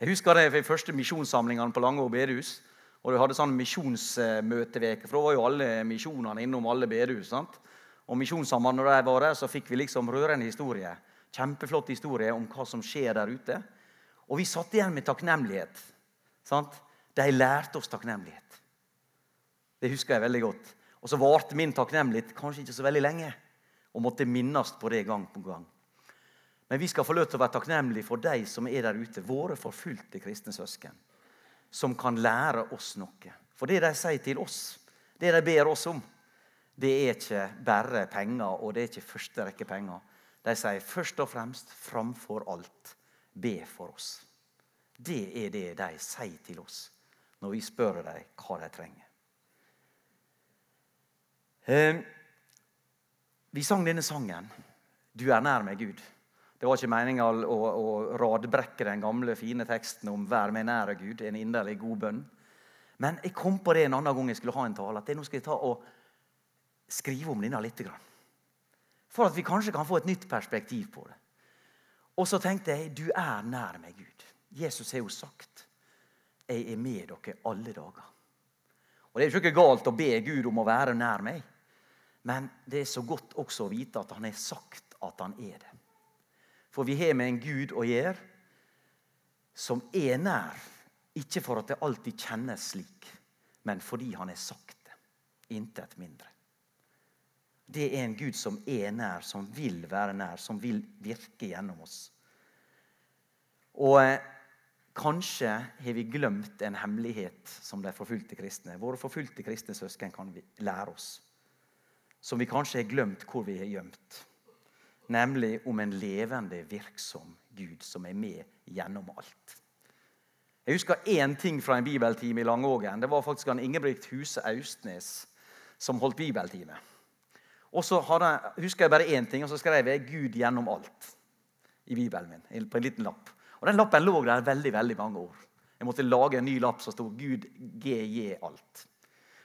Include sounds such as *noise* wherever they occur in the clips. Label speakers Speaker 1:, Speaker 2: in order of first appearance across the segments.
Speaker 1: Jeg husker det ved første misjonssamlingene på Langå bedehus. Og du hadde sånn misjonsmøteveke, for da var jo alle misjonene innom alle bedehus. sant? Og misjonssamlingene når de var der, så fikk vi liksom rørende historie. Kjempeflott historie om hva som skjer der ute. Og vi satt igjen med takknemlighet. sant? De lærte oss takknemlighet. Det husker jeg veldig godt. Og så varte min takknemlighet kanskje ikke så veldig lenge. Og måtte minnes på det gang på gang. Men vi skal få lov til å være takknemlige for de som er der ute, våre forfulgte kristne søsken, som kan lære oss noe. For det de sier til oss, det de ber oss om, det er ikke bare penger, og det er ikke første rekke penger. De sier først og fremst, framfor alt, be for oss. Det er det de sier til oss når vi spør dem hva de trenger. Eh, vi sang denne sangen 'Du er nær meg, Gud'. Det var ikke meninga å, å, radbrekke den gamle, fine teksten om 'vær meg nære, Gud', en inderlig god bønn. Men jeg kom på det en annen gang jeg skulle ha en tale, at jeg nå skal jeg ta og skrive om denne litt. For at vi kanskje kan få et nytt perspektiv på det. Og så tenkte jeg 'du er nær meg, Gud'. Jesus har jo sagt 'jeg er med dere alle dager'. Og Det er jo ikke galt å be Gud om å være nær meg, men det er så godt også å vite at han har sagt at han er det. For vi har med en Gud å gjøre som er nær. Ikke for at det alltid kjennes slik, men fordi han har sagt det. Intet mindre. Det er en Gud som er nær, som vil være nær, som vil virke gjennom oss. Og eh, kanskje har vi glemt en hemmelighet som de forfulgte kristne. Våre forfulgte kristne søsken kan lære oss. Som vi kanskje har glemt hvor vi har gjemt nemlig om en levende, virksom Gud som er med gjennom alt. Jeg husker én ting fra en bibeltime i Langågen. Det var faktisk han Ingebrigt Huse Austnes som holdt bibeltime. Og så husker jeg bare én ting, og så skrev jeg 'Gud gjennom alt' i bibelen min. på en liten lapp. Og Den lappen lå der veldig veldig mange år. Jeg måtte lage en ny lapp som sto 'Gud GJ alt'.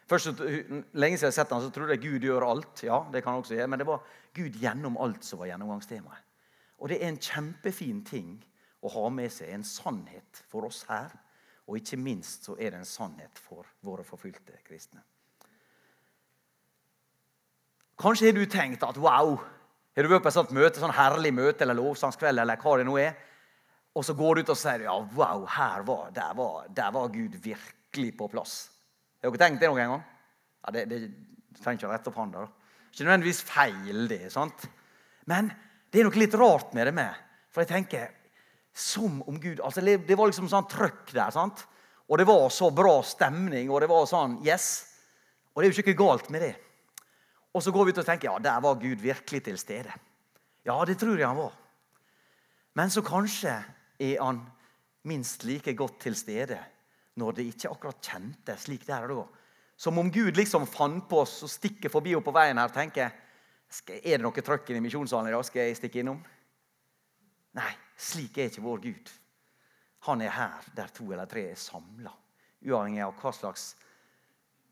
Speaker 1: Først Lenge siden jeg har sett ham, så trodde jeg Gud gjør alt. Ja, det kan han også gjøre, Men det var Gud gjennom alt som var gjennomgangstemaet. Og det er en kjempefin ting å ha med seg. En sannhet for oss her. Og ikke minst så er det en sannhet for våre forfulgte kristne. Kanskje har du tenkt at wow, har du vært på et sånt møte, sånn herlig møte eller lovsangskveld, eller hva det nå er, og så går du ut og sier ja, wow, her var, der, var, der var Gud virkelig på plass. Har dere tenkt det noen gang? Ja, det, det trenger ikke å rette opp hånda. Ikke nødvendigvis feil, det. sant? Men det er noe litt rart med det med. For jeg tenker som om Gud altså Det var liksom sånn trøkk der. sant? Og det var så bra stemning, og det var sånn Yes. Og det er jo ikke galt med det. Og så går vi ut og tenker ja, der var Gud virkelig til stede. Ja, det tror jeg han var. Men så kanskje er han minst like godt til stede når det ikke akkurat kjentes slik der og da. Som om Gud liksom fant på oss og stikker forbi og på veien her og tenker Er det noe trøkk i misjonssalen i dag? Skal jeg stikke innom? Nei, slik er ikke vår Gud. Han er her der to eller tre er samla. Uavhengig av hva slags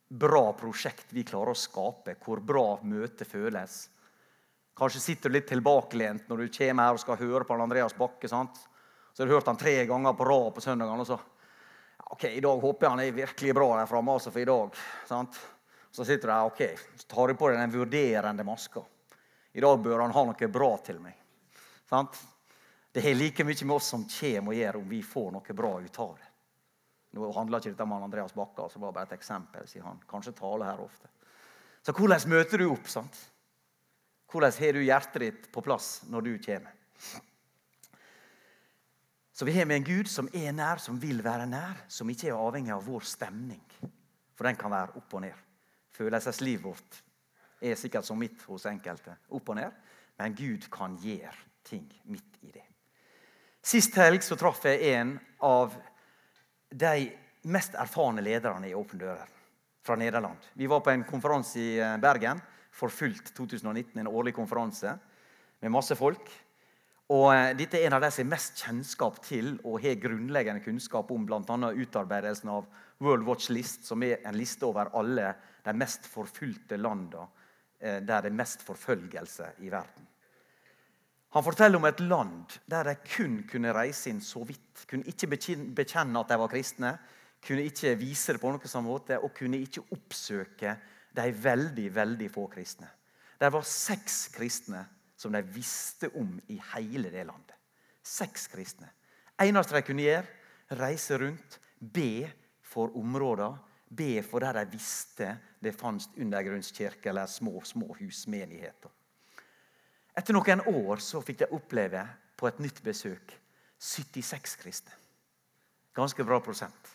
Speaker 1: bra prosjekt vi klarer å skape, hvor bra møtet føles. Kanskje sitter du litt tilbakelent når du kommer her og skal høre på Andreas Bakke. sant? Så har du hørt han tre ganger på rad på søndagene. og så Ok, I dag håper jeg han er virkelig bra der framme. Altså for i dag, sant? Så sitter du der ok, så tar du på deg den vurderende maska. I dag bør han ha noe bra til meg. Sant? Det har like mye med oss som kommer å gjøre, om vi får noe bra ut av det. Nå handler ikke dette om Andreas Bakka, så var bare et eksempel. sier han. Kanskje taler her ofte. Så hvordan møter du opp? sant? Hvordan har du hjertet ditt på plass når du kommer? Så vi har med en Gud som er nær, som vil være nær, som ikke er avhengig av vår stemning. For den kan være opp og ned. Følelseslivet vårt er sikkert som mitt hos enkelte. Opp og ned. Men Gud kan gjøre ting midt i det. Sist helg så traff jeg en av de mest erfarne lederne i Åpne dører fra Nederland. Vi var på en konferanse i eh, Bergen, Forfulgt 2019, en årlig konferanse med masse folk. Og eh, Dette er en av de som har mest kjennskap til og har grunnleggende kunnskap om bl.a. utarbeidelsen av World Watch List, som er en liste over alle de mest forfulgte landene eh, der det er mest forfølgelse i verden. Han forteller om et land der de kun kunne reise inn så vidt. Kunne ikke bekjenne at de var kristne, kunne ikke vise det på noen sånn måte, og kunne ikke oppsøke de veldig, veldig få kristne. Det var seks kristne som de visste om i hele det landet. Seks kristne. eneste de kunne gjøre, reise rundt, be for områder, be for der de visste det fantes undergrunnskirker eller små, små husmenigheter. Etter noen år så fikk de oppleve på et nytt besøk 76 kristne. Ganske bra prosent.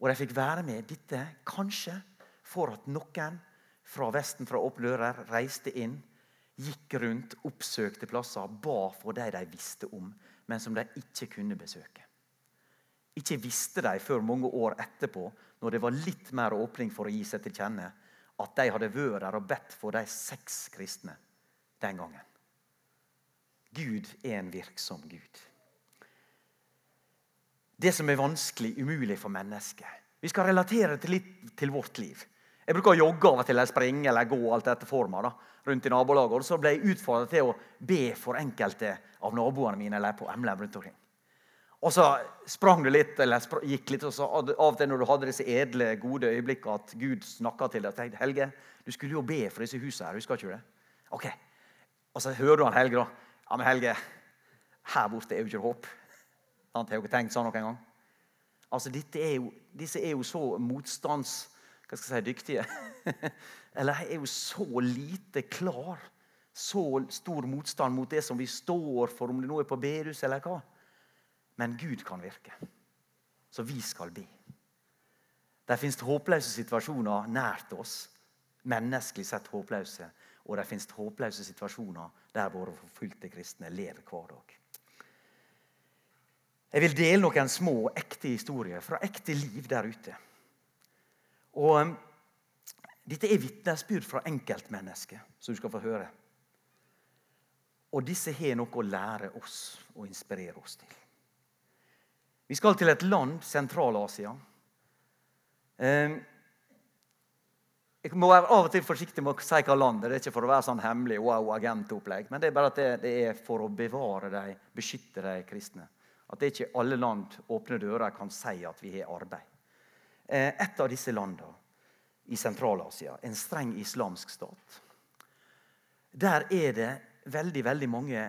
Speaker 1: Og de fikk være med dette kanskje for at noen fra Vesten, fra åpne dører, reiste inn, gikk rundt, oppsøkte plasser, ba for de de visste om, men som de ikke kunne besøke. Ikke visste de før mange år etterpå, når det var litt mer åpning for å gi seg til kjenne, at de hadde vært der og bedt for de seks kristne den gangen. Gud er en virksom Gud. Det som er vanskelig, umulig for mennesket. Vi skal relatere det litt til vårt liv. Jeg bruker å jogge av og til, eller springe eller gå alt etter forma, da, rundt i nabolaget. Og så ble jeg utfordret til å be for enkelte av naboene mine eller på MLM rundt omkring. Og så sprang du litt, eller gikk litt, og så av og til når du hadde disse edle, gode øyeblikkene at Gud snakka til deg, tenkte Helge, du skulle jo be for disse husene her. Husker ikke du det? Ok. Og så hører du han Helge, da. Ja, men Helge, her borte er jo ikke håp. Sant? Har dere tenkt sånn noen gang? Altså, er jo, Disse er jo så motstands... Hva skal jeg si, dyktige. *laughs* Eller jeg er jo så lite klar. Så stor motstand mot det som vi står for, om det nå er på bedehus eller hva. Men Gud kan virke. Så vi skal be. Det fins håpløse situasjoner nært oss. Menneskelig sett håpløse. Og det fins håpløse situasjoner der våre forfulgte kristne lever hver dag. Jeg vil dele noen små, ekte historier fra ekte liv der ute. Og Dette er vitnesbyrd fra enkeltmennesker som du skal få høre. Og disse har noe å lære oss og inspirere oss til. Vi skal til et land, Sentral-Asia. Jeg må være av og til forsiktig med å si hva landet det er ikke for å være sånn hemmelig wow, agentopplegg, men det er bare at det, er for å bevare dem, beskytte de kristne. At det ikke alle land åpne dører kan si at vi har arbeid. Eh, et av disse landene i Sentral-Asia, en streng islamsk stat, der er det veldig veldig mange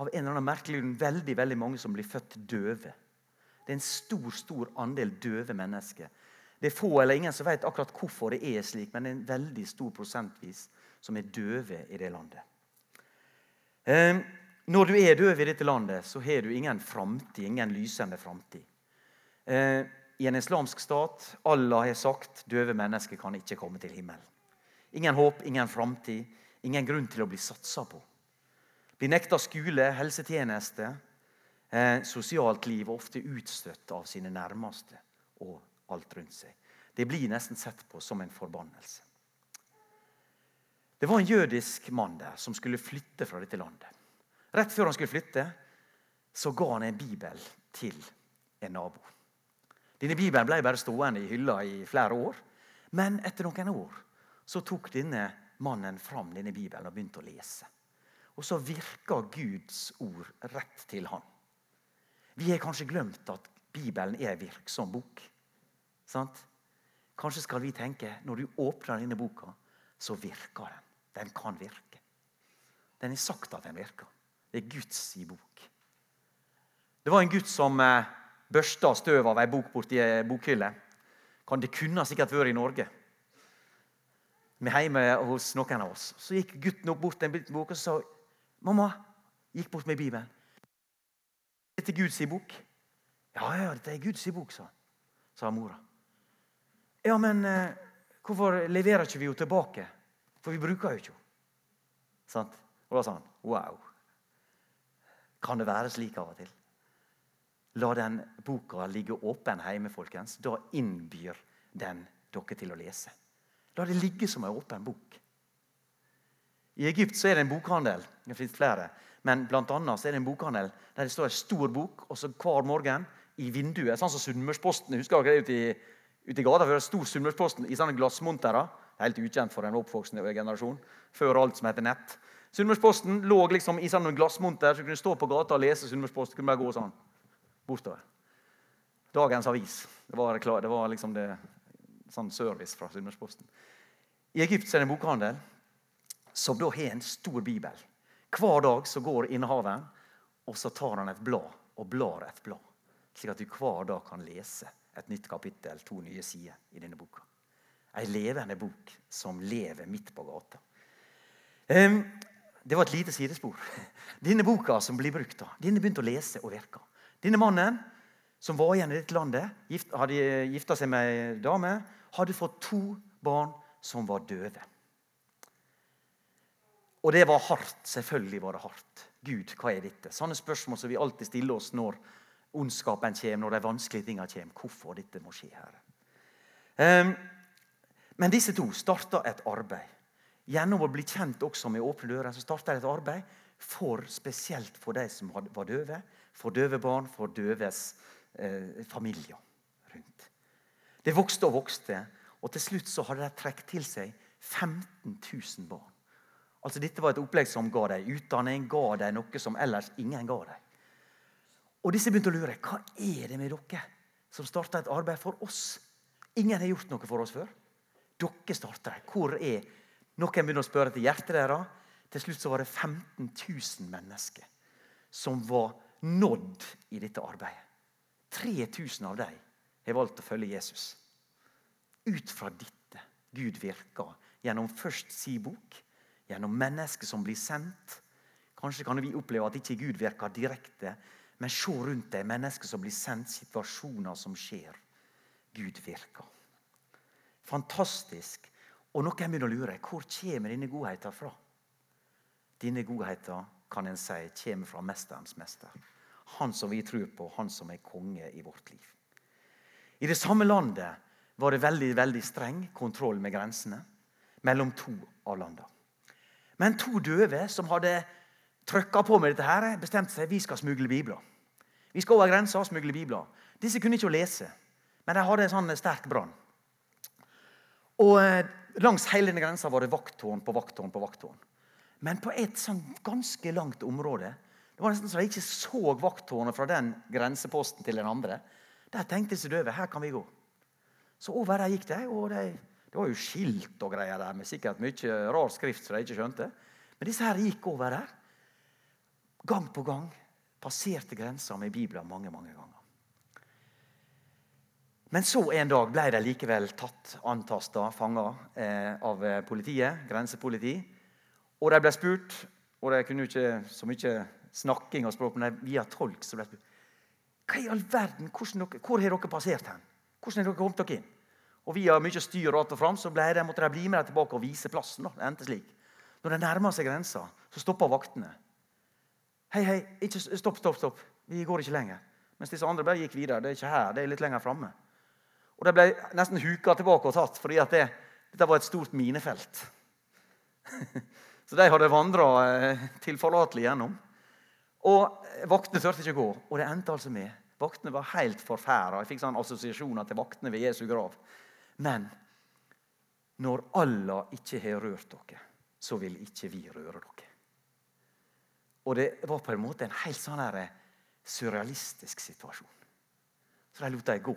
Speaker 1: av en eller annen merkelig grunn veldig, veldig mange som blir født døve. Det er en stor stor andel døve mennesker det er få eller ingen som vet akkurat hvorfor det er slik, men det er en veldig stor prosentvis som er døve i det landet. Ehm, når du er døv i dette landet, så har du ingen framtid, ingen lysende framtid. I en islamsk stat Allah har sagt døve mennesker kan ikke komme til himmelen. Ingen håp, ingen framtid, ingen grunn til å bli satsa på. Blir nekta skole, helsetjeneste, eh, sosialt liv, ofte utstøtt av sine nærmeste og alt rundt seg. Det blir nesten sett på som en forbannelse. Det var en jødisk mann der som skulle flytte fra dette landet. Rett før han skulle flytte, så ga han en bibel til en nabo. Denne Bibelen ble bare stående i hylla i flere år. Men etter noen år så tok denne mannen fram denne bibelen og begynte å lese. Og så virka Guds ord rett til han. Vi har kanskje glemt at Bibelen er virksom bok. Sant? Kanskje skal vi tenke når du åpner denne boka, så virker den. Den kan virke. Den er sagt at den virker. Det er Guds i bok. Det var en gutt som eh, børsta støv av ei bok borti ei bokhylle. Kan det kunne sikkert vært i Norge. Vi er hjemme hos noen av oss. Så gikk gutten opp bort til en bok og sa mamma, gikk bort med Bibelen. Dette er Guds bok. Ja, ja, dette er Guds bok, sa, sa mora. Ja, men eh, hvorfor leverer ikke vi henne tilbake? For vi bruker jo ikke henne. Sant? Og da sa han wow. Kan det være slik av og til? La den boka ligge åpen hjemme, folkens. Da innbyr den dere til å lese. La det ligge som en åpen bok. I Egypt så er det en bokhandel. Det finnes flere. Men blant annet er det en bokhandel der det står en stor bok, og så hver morgen i vinduet, sånn som Sunnmørsposten Husker dere det ute i Ute i gata var det stor Sunnmørsposten i sånne glassmontere. Helt ukjent for en oppvoksende generasjon. Før alt som heter nett. Sunnmørsposten lå liksom i sånn glassmonter, så du kunne stå på gata og lese Sunnmørsposten. kunne bare gå sånn bortover. Dagens avis. Det var, det var liksom det, sånn service fra Sunnmørsposten. I Egypt er det en bokhandel som da har en stor bibel. Hver dag så går innehaveren, og så tar han et blad og blar et blad. Slik at du hver dag kan lese et nytt kapittel, to nye sider i denne boka. Ei levende bok som lever midt på gata. Um, det var et lite sidespor. Denne boka som blir brukt, da, denne begynte å lese og virke. Denne mannen som var igjen i dette landet, gift, hadde gifta seg med ei dame, hadde fått to barn som var døve. Og det var hardt. Selvfølgelig var det hardt. Gud, hva er dette? Sånne spørsmål som vi alltid stiller oss når ondskapen kommer, når de vanskelige tingene kommer. Hvorfor dette må skje, her? Um, men disse to starta et arbeid. Gjennom å bli kjent også med åpne dører så starta et arbeid for, spesielt for de som var døve, for døve barn, for døves eh, familier rundt. Det vokste og vokste, og til slutt så hadde de trukket til seg 15 000 barn. Altså Dette var et opplegg som ga dem utdanning, ga dem noe som ellers ingen ga dem. Og disse begynte å lure. Hva er det med dere som starta et arbeid for oss? Ingen har gjort noe for oss før. Dere starter det. Hvor er Noen begynner å spørre til hjertet deres. Til slutt så var det 15 000 mennesker som var nådd i dette arbeidet. 3000 av dem har valgt å følge Jesus. Ut fra dette Gud virker gjennom først si bok, gjennom mennesker som blir sendt. Kanskje kan vi oppleve at ikke Gud virker direkte, men se rundt deg mennesker som blir sendt, situasjoner som skjer. Gud virker. Fantastisk. Og noen begynner å lure hvor kommer denne godheten fra. Denne godheten kan en si kommer fra Mesterens mester. Han som vi tror på, han som er konge i vårt liv. I det samme landet var det veldig veldig streng kontroll med grensene mellom to av landene. Men to døve som hadde trykka på med dette, her, bestemte seg vi skal smugle bibler. Vi skal over grensa og smugle bibler. Disse kunne ikke lese, men de hadde en sånn sterk brann. Og eh, Langs hele denne grensa var det vakttårn på vakttårn på vakttårn. Men på et sånn ganske langt område det var nesten så De ikke så vakttårnet fra den grenseposten til den andre. Der tenkte disse døve her kan vi gå. Så over der gikk de. og de, Det var jo skilt og greier der med sikkert mye rar skrift som de ikke skjønte. Men disse her gikk over der. Gang på gang. Passerte grensa med Bibelen mange, mange ganger. Men så en dag ble de likevel tatt, antasta, fanga eh, av politiet. Grensepoliti. Og de ble spurt, og de kunne jo ikke så mye snakking og språk, men via tolk så ble det Hva i all verden, dere, Hvor har dere passert hen? Hvordan har dere kommet dere inn? Og Via mye styr og fram, så ble de, måtte de bli med dem tilbake og vise plassen. Da. Det endte slik. Når de nærma seg grensa, så stoppa vaktene. Hei, hei, ikke, stopp, stopp, stopp. Vi går ikke lenger. Mens disse andre bare gikk videre. Det er ikke her, det er litt lenger framme. Og de ble nesten huka tilbake og tatt, fordi det, dette var et stort minefelt. *laughs* Så de hadde vandra eh, tilforlatelig gjennom. Og Vaktene turte ikke gå, og det endte altså med Vaktene var helt forferda. Jeg fikk sånn assosiasjoner til vaktene ved Jesu grav. Men når Allah ikke har rørt dere, så vil ikke vi røre dere. Og det var på en måte en helt sånn her surrealistisk situasjon. Så de lot dem gå.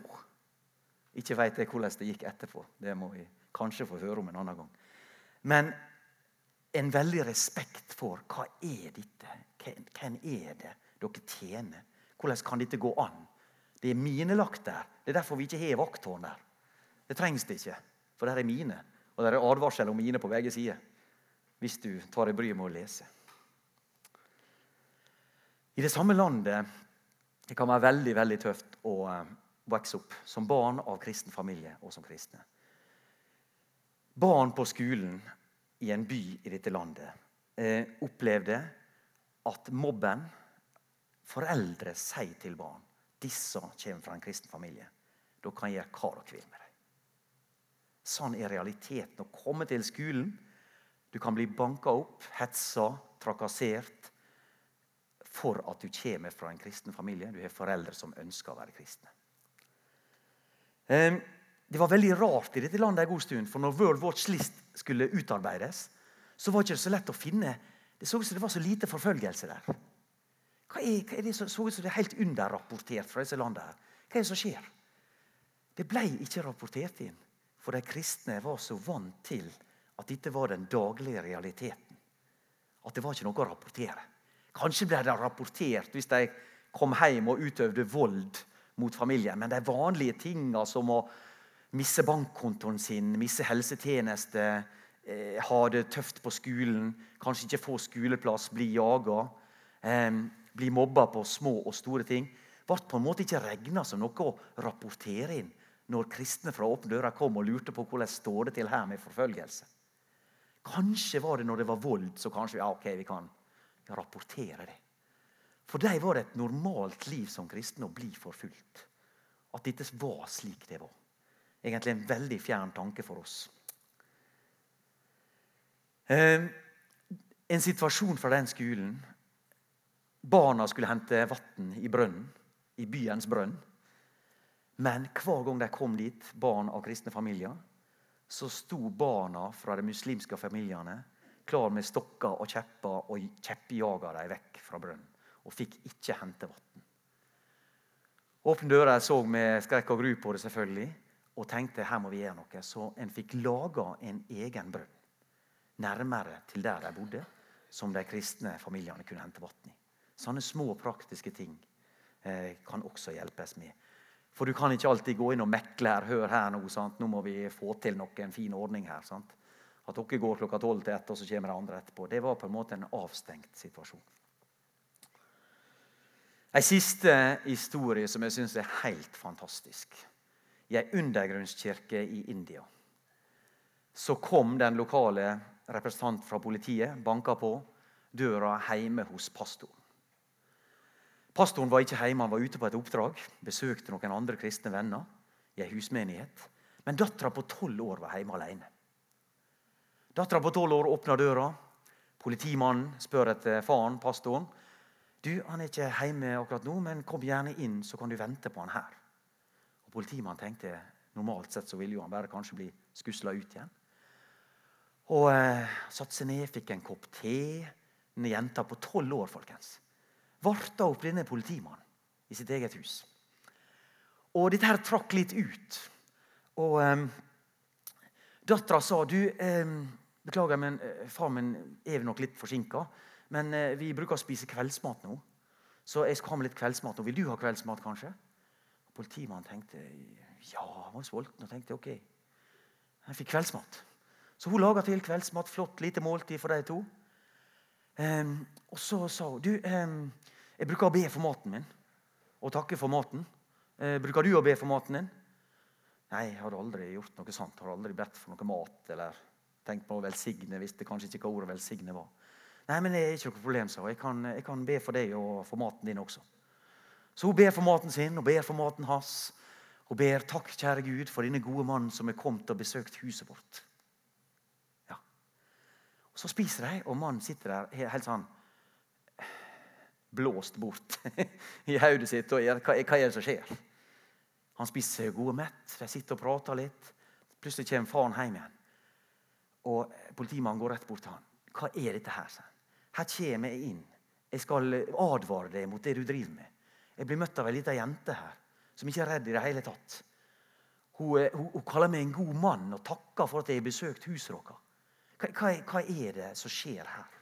Speaker 1: Ikke veit jeg hvordan det gikk etterpå. Det må vi kanskje få høre om en annen gang. Men en veldig respekt for hva er dette? Hvem er det dere tjener? Hvordan kan dette gå an? Det er minelagt der. Det er derfor vi ikke har vakttårn der. Det trengs det ikke, for der er mine. Og det er advarsel om mine på begge sider. Hvis du tar deg bryet med å lese. I det samme landet det kan være veldig veldig tøft å eh, vokse opp som barn av kristen familie og som kristne. Barn på skolen i en by i dette landet eh, opplevde at mobben Foreldre sier til barn disse kommer fra en kristen familie. Da kan jeg gjøre hva dere vil med dem. Sånn er realiteten. Å komme til skolen Du kan bli banka opp, hetsa, trakassert for at du kommer fra en kristen familie. Du har foreldre som ønsker å være kristne. Ehm, det var veldig rart i dette landet en god stund, for når World Watch List skulle utarbeides, så var det ikke så lett å finne Det så ut som det var så lite forfølgelse der. Hva er, hva er det som så ut som det er helt underrapportert fra disse landene? Hva er det som skjer? Det ble ikke rapportert inn, for de kristne var så vant til at dette var den daglige realiteten. At det var ikke noe å rapportere. Kanskje ble det rapportert hvis de kom hjem og utøvde vold mot familien, men de vanlige tinga som å miste bankkontoen sin, miste helsetjeneste, eh, ha det tøft på skolen, kanskje ikke få skoleplass, bli jaga, eh, bli mobba på små og store ting, ble på en måte ikke regna som noe å rapportere inn når kristne fra Åpne dører kom og lurte på hvordan står det til her med forfølgelse. Kanskje var det når det var vold, så kanskje ja, ok, vi kan rapportere det. For dem var det et normalt liv som kristne å bli forfulgt. At dette var slik det var. Egentlig en veldig fjern tanke for oss. Eh, en situasjon fra den skolen. Barna skulle hente vann i brønnen, i byens brønn. Men hver gang de kom dit, barn av kristne familier, så sto barna fra de muslimske familiene klar med stokker og kjepper og kjeppjaga dem vekk fra brønnen. Og fikk ikke hente vann. Åpne dører så med skrekk og gru på det, selvfølgelig, og tenkte her må vi gjøre noe. Så en fikk laga en egen brønn nærmere til der de bodde, som de kristne familiene kunne hente vann i. Sånne små, praktiske ting eh, kan også hjelpes med. For du kan ikke alltid gå inn og mekle her. Hør her nå, sant? nå må vi få til noe, en fin ordning her. Sant? At dere går klokka tolv til ett, og så kommer de andre etterpå. Det var på en måte en avstengt situasjon. En siste historie som jeg syns er helt fantastisk. I ei undergrunnskirke i India så kom den lokale representant fra politiet, banka på døra hjemme hos pastoren. Pastoren var ikke hjemme, han var ute på et oppdrag. Besøkte noen andre kristne venner i ei husmenighet. Men dattera på tolv år var hjemme alene. Dattera på tolv år åpna døra. Politimannen spør etter faren, pastoren. Du, Han er ikke hjemme akkurat nå, men kom gjerne inn, så kan du vente på han her. Og Politimannen tenkte normalt sett så ville jo han bare kanskje bli skusla ut igjen. Og eh, satte seg ned, fikk en kopp te. Denne jenta på tolv år, folkens varta opp denne politimannen i sitt eget hus. Og dette her trakk litt ut. Og eh, dattera sa du, eh, Beklager, men uh, far min er nok litt forsinka. Men eh, vi bruker å spise kveldsmat nå. Så jeg skal ha med litt kveldsmat. nå. vil du ha kveldsmat, kanskje? Politimannen tenkte ja, han var sulten og tenkte ok. Jeg fikk kveldsmat. Så hun laga til kveldsmat. Flott lite måltid for de to. Um, og så sa hun du, um, jeg bruker å be for maten min og takke for maten. Uh, bruker du å be for maten din? Nei, jeg har aldri gjort noe sånt. Jeg har aldri bedt for noe mat eller tenkt på å velsigne. Visste kanskje ikke hva ordet velsigne var. Nei, men det er ikke noe problem, sa jeg kan, jeg kan be for deg og for maten din også. Så hun ber for maten sin og ber for maten hans. Hun ber takk, kjære Gud, for denne gode mannen som er kommet og besøkt huset vårt. Ja. Og Så spiser de, og mannen sitter der helt sånn blåst bort *laughs* i hodet sitt. og hva, hva, er det som skjer? Han spiser seg god og mett. De sitter og prater litt. Plutselig kommer faren hjem igjen. Og Politimannen går rett bort til han. Hva er dette her? Her kommer jeg inn. Jeg skal advare deg mot det du driver med. Jeg blir møtt av ei lita jente her som ikke er redd i det hele tatt. Hun, hun, hun, kaller meg en god mann og takker for at jeg har besøkt huset deres. Hva, hva, hva er det som skjer her?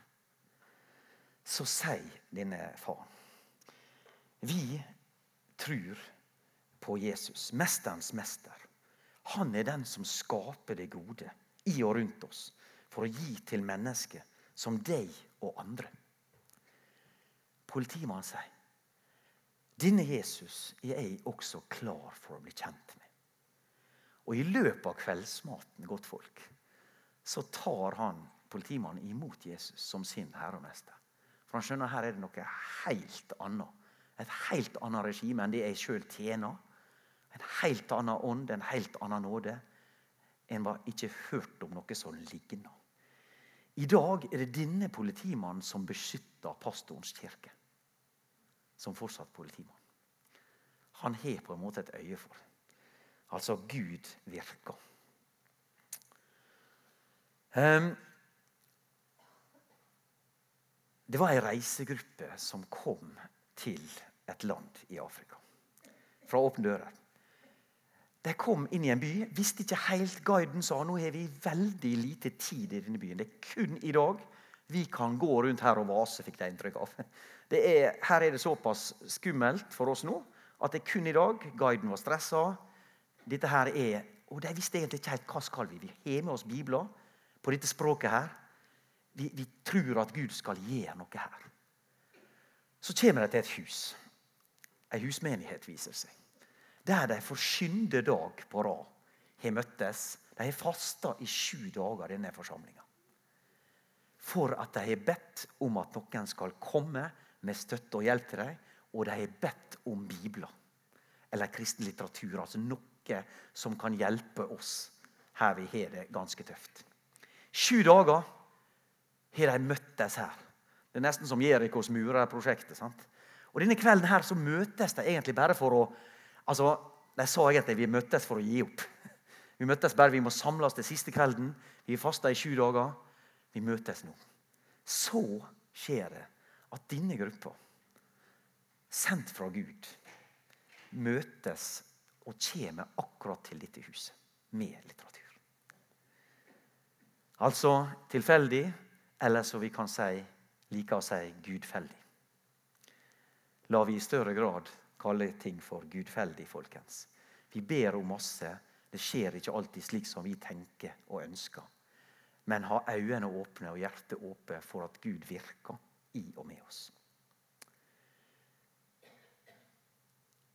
Speaker 1: så sier denne faren Vi tror på Jesus, mesterens mester. Han er den som skaper det gode i og rundt oss for å gi til mennesker som deg og andre. Politimannen sier denne Jesus er jeg også klar for å bli kjent med. Og i løpet av kveldsmaten, godt folk, så tar han politimannen imot Jesus som sin herremester. For han skjønner her er det noe helt annet. Et helt annet regime enn det jeg sjøl tjener. En helt annen ånd, en helt annen nåde. En var ikke hørt om noe som ligner. I dag er det denne politimannen som beskytter pastorens kirke. Som fortsatt politimann. Han har på en måte et øye for. Altså Gud virker. Um, Det var ei reisegruppe som kom til et land i Afrika. Fra åpne dører. De kom inn i en by, visste ikke helt Guiden sa nå har vi veldig lite tid i denne byen. Det er kun i dag vi kan gå rundt her og vase, fikk de inntrykk av. Er, her er det såpass skummelt for oss nå at det kun i dag. Guiden var stressa. Dette her er, Og de visste egentlig ikke helt hva skal vi. Vi har med oss bibler på dette språket her. Vi, vi tror at Gud skal gjøre noe her. Så kommer de til et hus. Ei husmenighet viser seg. Der de for sjuende dag på rad har møttes. De har fasta i sju dager, denne forsamlinga. For at de har bedt om at noen skal komme med støtte og hjelp til dem. Og de har bedt om bibler. Eller kristen litteratur. Altså noe som kan hjelpe oss her vi har det ganske tøft. Sju dager har de møttes her. Det er nesten som Jerikos murer-prosjektet. Og Denne kvelden her så møtes de egentlig bare for å altså, De sa egentlig vi møttes for å gi opp. *laughs* Vi møttes bare, vi må samles til siste kvelden. Vi fasta i sju dager. Vi møtes nå. Så skjer det at denne gruppa, sendt fra Gud, møtes og kommer akkurat til dette huset med litteratur. Altså tilfeldig, eller som vi kan si, liker å si gudfeldig. La vi i større grad kalle ting for gudfeldig, folkens. Vi ber om masse. Det skjer ikke alltid slik som vi tenker og ønsker. Men ha øynene åpne og hjertet åpent for at Gud virker i og med oss.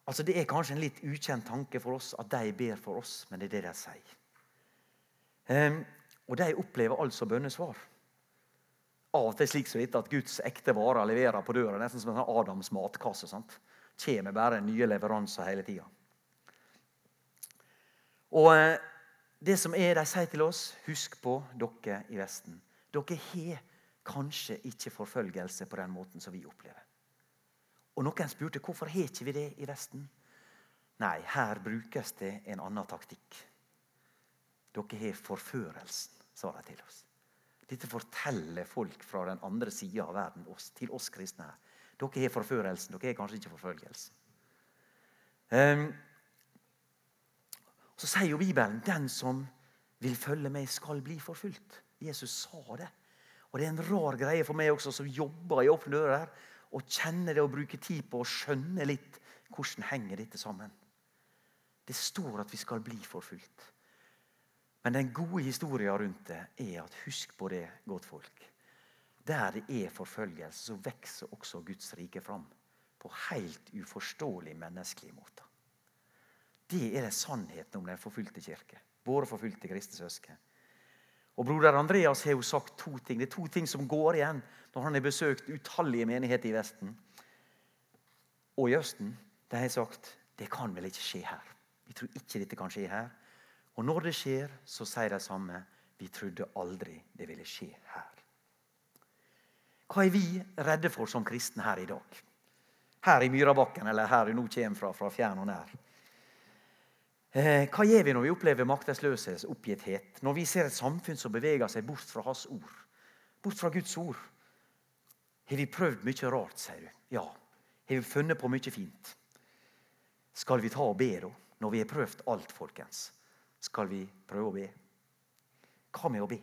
Speaker 1: Altså Det er kanskje en litt ukjent tanke for oss at de ber for oss, men det er det de sier. Um, og de opplever altså bønnesvar. Av og til slik så dette at Guds ekte varer leverer på døra. Nesten som en sånn Adams matkasse. sant? Kommer bare nye leveranser hele tida. Og eh, det som er, De sier til oss husk på dere i Vesten. Dere har kanskje ikke forfølgelse på den måten som vi opplever. Og Noen spurte hvorfor har ikke vi det i Vesten. Nei, her brukes det en annen taktikk. Dere har forførelsen sa de til oss. Dette forteller folk fra den andre sida av verden oss, til oss kristne. her. Dere har forførelsen, dere har kanskje ikke forfølgelsen. Um, så sier jo Bibelen den som vil følge meg, skal bli forfulgt. Jesus sa det. Og Det er en rar greie for meg også, som jobber i åpne dører, og kjenner det og bruke tid på å skjønne litt hvordan henger dette sammen. Det står at vi skal bli forfulgt. Men den gode historien rundt det er at husk på det, godt folk. Der det er forfølgelse, så vokser også Guds rike fram. På helt uforståelig menneskelige måter. Det er det sannheten om den forfulgte kirke. Våre forfulgte kristne søsken. Og Broder Andreas har jo sagt to ting. Det er to ting som går igjen når han har besøkt utallige menigheter i Vesten og i Østen. De har sagt det kan vel ikke skje her. Vi tror ikke dette kan skje her. Og når det skjer, så sier de samme vi trodde aldri det ville skje her. Hva er vi redde for som kristne her i dag? Her i Myrabakken, eller her du nå kommer fra, fra fjern og nær. Eh, hva gjør vi når vi opplever maktesløshet, oppgitthet? Når vi ser et samfunn som beveger seg bort fra Hans ord? Bort fra Guds ord? Har vi prøvd mye rart, sier du? Ja. Har vi funnet på mye fint? Skal vi ta og be, da? Når vi har prøvd alt, folkens skal vi prøve å be. Hva med å be?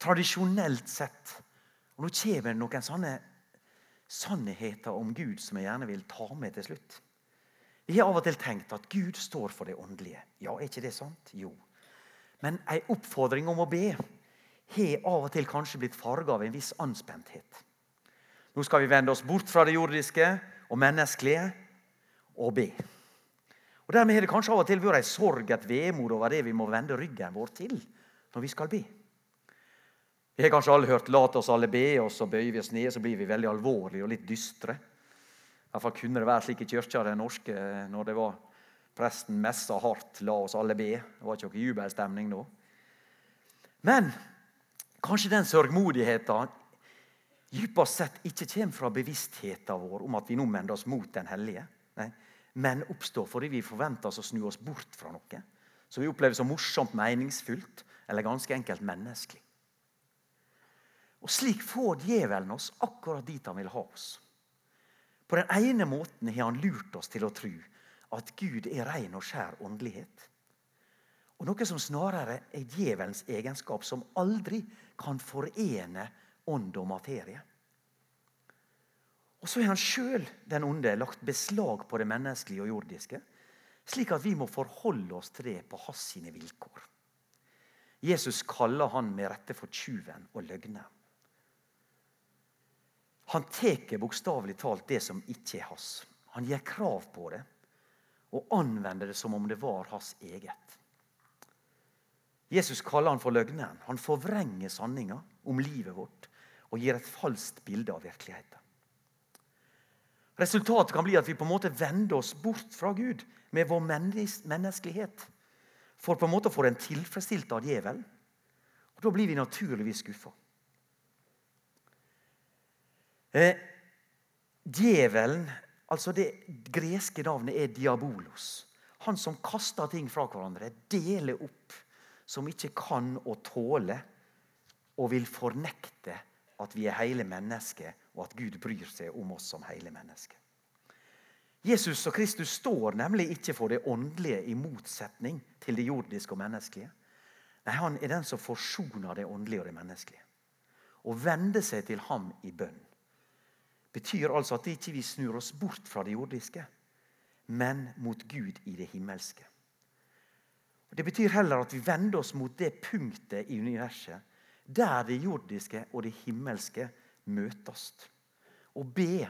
Speaker 1: Tradisjonelt sett og Nå kommer det noen sånne sannheter om Gud som jeg gjerne vil ta med til slutt. Vi har av og til tenkt at Gud står for det åndelige. Ja, er ikke det sant? Jo. Men en oppfordring om å be har av og til kanskje blitt farga av en viss anspenthet. Nå skal vi vende oss bort fra det jordiske og menneskelige og be. Og Dermed har det kanskje av og til vært ei sorg, et vemod over det vi må vende ryggen vår til når vi skal be. Vi har kanskje alle hørt 'lat oss alle be', og så bøyer vi oss ned, så blir vi veldig alvorlige og litt dystre. I hvert fall kunne det være slik i kirka den norske når det var presten messa hardt 'la oss alle be'. Det var ikke noe jubelstemning da. Men kanskje den sørgmodigheten dypest sett ikke kommer fra bevisstheten vår om at vi nå vender oss mot Den hellige. Nei, men oppstår fordi vi forventer oss å snu oss bort fra noe som vi opplever som morsomt, meningsfullt eller ganske enkelt menneskelig. Og Slik får djevelen oss akkurat dit han vil ha oss. På den ene måten har han lurt oss til å tro at Gud er ren og skjær åndelighet. Og Noe som snarere er djevelens egenskap, som aldri kan forene ånd og materie. Og så har han sjøl, den onde, lagt beslag på det menneskelige og jordiske, slik at vi må forholde oss til det på hans sine vilkår. Jesus kaller han med rette for tjuven og løgneren. Han tar bokstavelig talt det som ikke er hans. Han gir krav på det og anvender det som om det var hans eget. Jesus kaller han for løgneren. Han forvrenger sanninga om livet vårt og gir et falskt bilde av virkeligheten. Resultatet kan bli at vi på en måte vender oss bort fra Gud med vår menneskelighet. For på en måte å få den tilfredsstilt av djevelen. Og Da blir vi naturligvis skuffa. Eh, djevelen, altså det greske navnet er diabolos. Han som kaster ting fra hverandre, deler opp, som ikke kan og tåle, og vil fornekte at vi er hele mennesker, og at Gud bryr seg om oss som hele mennesker. Jesus og Kristus står nemlig ikke for det åndelige i motsetning til det jordiske og menneskelige. Nei, Han er den som forsoner det åndelige og det menneskelige. Og vender seg til ham i bønn betyr altså at ikke vi snur oss bort fra det jordiske, men mot Gud i det himmelske. Det betyr heller at vi vender oss mot det punktet i universet der det jordiske og det himmelske møtes. Å be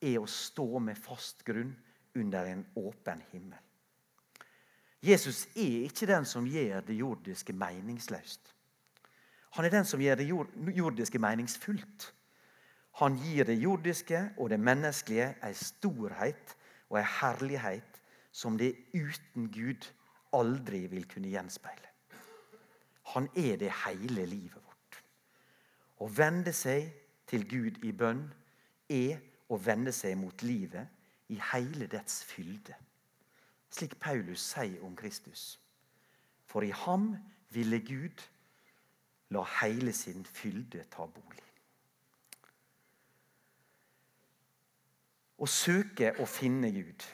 Speaker 1: er å stå med fast grunn under en åpen himmel. Jesus er ikke den som gjør det jordiske meningsløst. Han er den som gjør det jordiske meningsfullt. Han gir det jordiske og det menneskelige ei storhet og ei herlighet som det uten Gud aldri vil kunne gjenspeile. Han er det hele livet vårt. Å vende seg til Gud i bønn er å vende seg mot livet i hele dets fylde. Slik Paulus sier om Kristus. For i ham ville Gud la hele sin fylde ta bolig. Å søke å finne Gud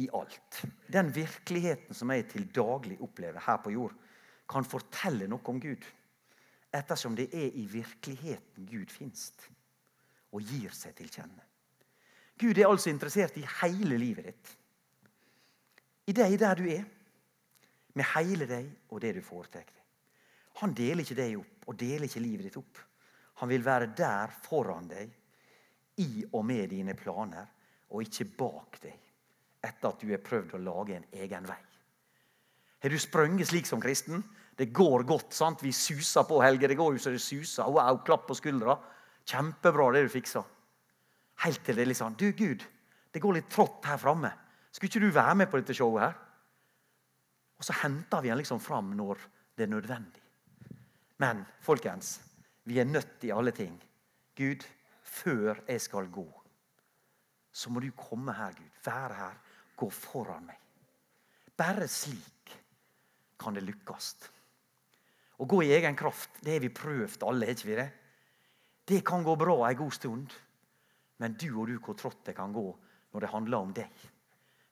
Speaker 1: i alt. Den virkeligheten som jeg til daglig opplever her på jord, kan fortelle noe om Gud. Ettersom det er i virkeligheten Gud fins og gir seg til kjenne. Gud er altså interessert i hele livet ditt. I deg der du er, med hele deg og det du foretar deg. Han deler ikke deg opp og deler ikke livet ditt opp. Han vil være der foran deg, i og med dine planer, og ikke bak deg etter at du har prøvd å lage en egen vei. Har du sprunget slik som kristen? Det går godt. sant? Vi suser på, Helge. Det går jo så det suser. Wow, klapp på skuldra. Kjempebra det du fiksa. Helt til det sånn Du, Gud, det går litt trått her framme. Skulle ikke du være med på dette showet her? Og så henter vi den liksom fram når det er nødvendig. Men folkens, vi er nødt i alle ting. Gud, før jeg skal gå, så må du komme her, Gud. Være her. Gå foran meg. Bare slik kan det lykkes. Å gå i egen kraft, det har vi prøvd alle, har ikke vi det? Det kan gå bra en god stund. Men du og du, hvor trått det kan gå når det handler om deg.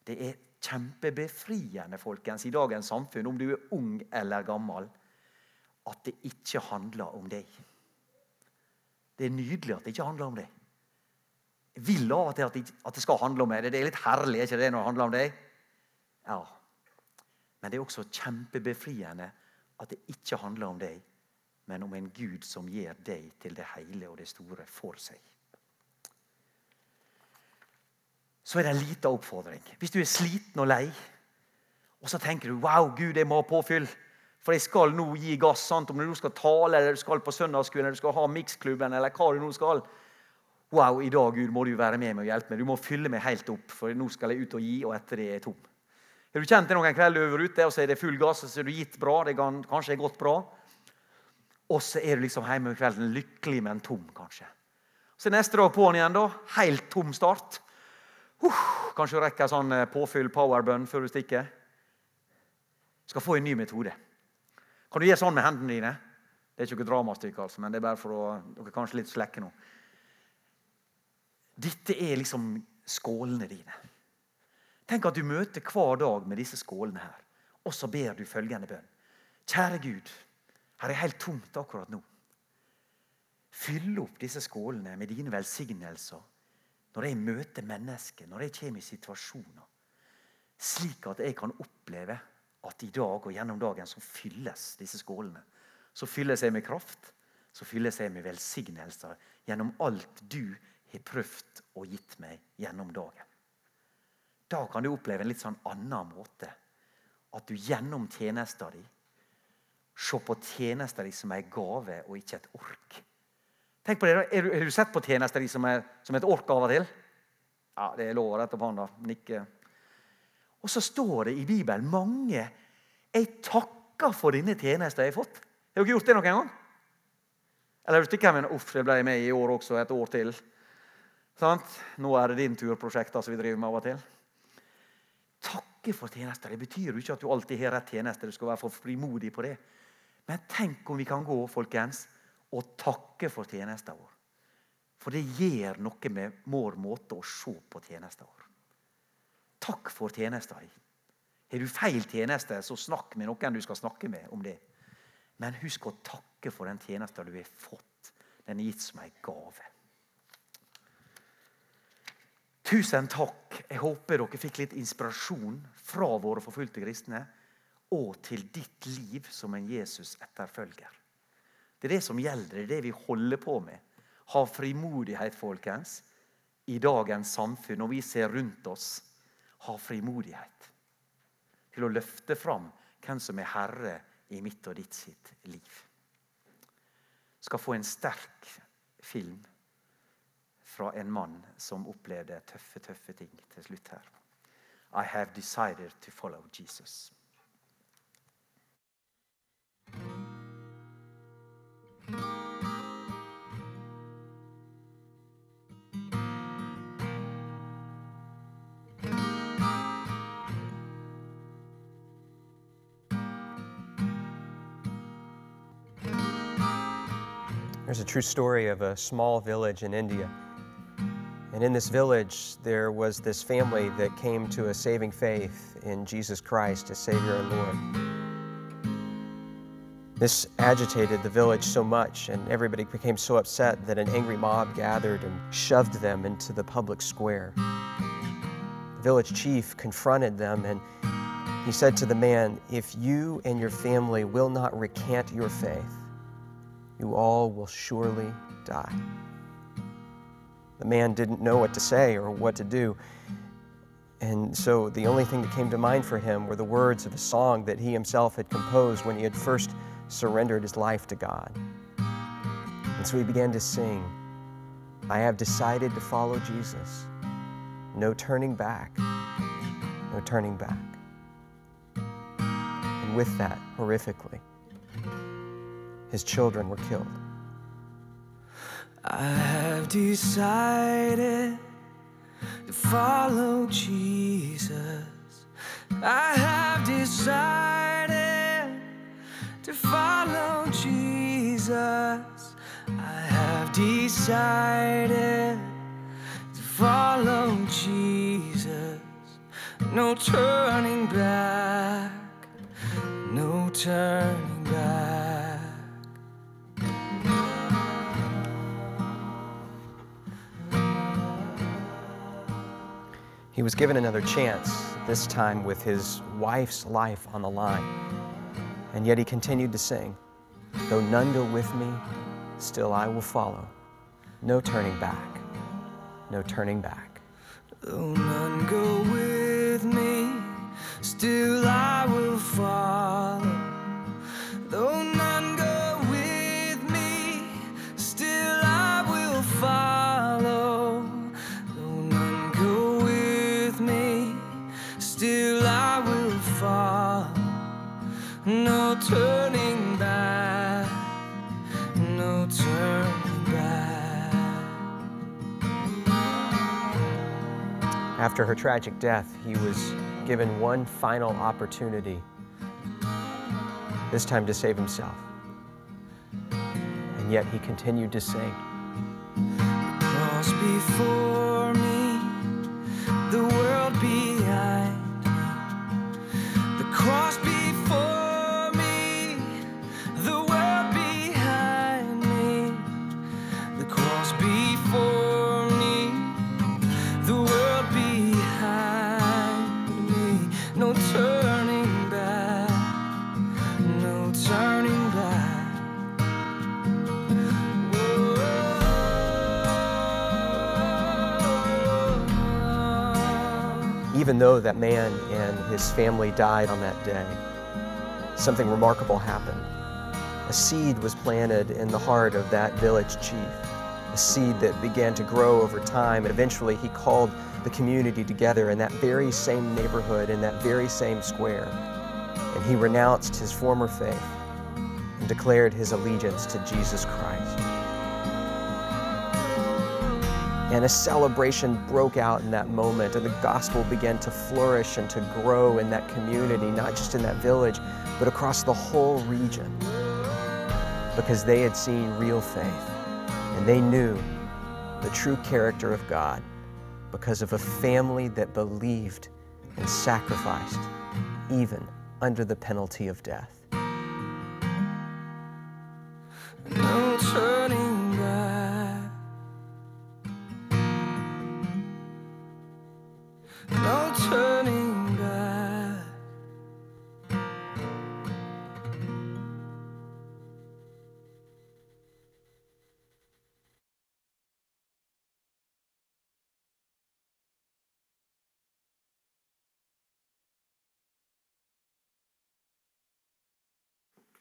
Speaker 1: Det er kjempebefriende folkens, i dagens samfunn, om du er ung eller gammel, at det ikke handler om deg. Det er nydelig at det ikke handler om deg. Jeg vil av og til at det skal handle om meg. Det er litt herlig er ikke det når det handler om deg? Ja. Men det er også kjempebefriende at det ikke handler om deg, men om en Gud som gjør deg til det hele og det store for seg. Så er det en liten oppfordring. Hvis du er sliten og lei, og så tenker du wow, Gud, jeg må ha påfyll. For jeg skal nå gi gass. sant? Om du skal tale, eller du skal på søndagsskolen, eller du skal ha miksklubben, eller hva du nå skal. Wow, i dag Gud, må du være med meg og hjelpe meg. Du må fylle meg helt opp, for nå skal jeg ut og gi, og etter det er jeg tom. Har du kjent det noen kveld over ute, og så er det full gass, og så er du gitt bra, det kan, kanskje er gått bra, og så er du liksom hjemme om kvelden lykkelig, men tom, kanskje. Så neste dag på'n igjen, da. Helt tom start. Uh, kanskje du rekker sånn eh, påfyll powerbønn før du stikker. Skal få en ny metode. Kan du gjøre sånn med hendene dine? Det er ikke noe dramastykke, altså, men det er bare for å Dere er kanskje litt slekke nå. Dette er liksom skålene dine. Tenk at du møter hver dag med disse skålene her, og så ber du følgende bønn. Kjære Gud, her er helt tomt akkurat nå. Fyll opp disse skålene med dine velsignelser når jeg møter mennesker, når jeg kommer i situasjoner. Slik at jeg kan oppleve at i dag og gjennom dagen så fylles disse skålene. Så fylles jeg med kraft, så fylles jeg med velsignelser gjennom alt du har prøvd og gitt meg gjennom dagen. Da kan du oppleve en litt sånn annen måte. At du gjennom tjenesta di ser på tjenesta di som ei gave og ikke et ork. Tenk på det, da, Har du sett på tjenesta di som, som, et ork av og til? Ja, Det er lov å rette opp hånda. Nikke. Og så står det i Bibelen mange Jeg takker for denne tjenesten jeg har fått. Har dere gjort det noen gang? Eller har du hvem, med Uff, jeg ble med i år også, et år til. Sant? Nå er det din tur-prosjekter som vi driver med av og til. Takke for tjenester. Det betyr jo ikke at du alltid har rett tjeneste. Du skal være for frimodig på det. Men tenk om vi kan gå folkens, og takke for tjenesten vår. For det gjør noe med vår måte å se på tjenesten vår. Takk for tjenesta. Har du feil tjeneste, så snakk med noen du skal snakke med om det. Men husk å takke for den tjenesta du har fått. Den er gitt som ei gave. Tusen takk. Jeg håper dere fikk litt inspirasjon fra våre forfulgte kristne og til ditt liv som en Jesus-etterfølger. Det er det som gjelder. Det er det vi holder på med. Ha frimodighet, folkens, i dagens samfunn. Når vi ser rundt oss, ha frimodighet til å løfte fram hvem som er herre i mitt og ditt sitt liv. Skal få en sterk film fra en mann som opplevde tøffe, tøffe ting til slutt her. I have decided to follow Jesus.
Speaker 2: There's a true story of a small village in India. And in this village, there was this family that came to a saving faith in Jesus Christ as Savior and Lord. This agitated the village so much, and everybody became so upset that an angry mob gathered and shoved them into the public square. The village chief confronted them, and he said to the man, If you and your family will not recant your faith, you all will surely die. The man didn't know what to say or what to do. And so the only thing that came to mind for him were the words of a song that he himself had composed when he had first surrendered his life to God. And so he began to sing, I have decided to follow Jesus. No turning back. No turning back. And with that, horrifically, his children were killed.
Speaker 3: I have decided to follow Jesus. I have decided to follow Jesus. I have decided to follow Jesus. No turning back, no turning back.
Speaker 2: He was given another chance, this time with his wife's life on the line. And yet he continued to sing Though none go with me, still I will follow. No turning back, no turning back.
Speaker 3: Though none go with me, still I will follow. Though No turning back, no turning back.
Speaker 2: After her tragic death, he was given one final opportunity, this time to save himself. And yet he continued to sing.
Speaker 3: cross before me, the world behind me. The cross
Speaker 2: Even though that man and his family died on that day, something remarkable happened. A seed was planted in the heart of that village chief, a seed that began to grow over time, and eventually he called the community together in that very same neighborhood, in that very same square. And he renounced his former faith and declared his allegiance to Jesus Christ. And a celebration broke out in that moment, and the gospel began to flourish and to grow in that community, not just in that village, but across the whole region. Because they had seen real faith, and they knew the true character of God because of a family that believed and sacrificed, even under the penalty of death.
Speaker 3: no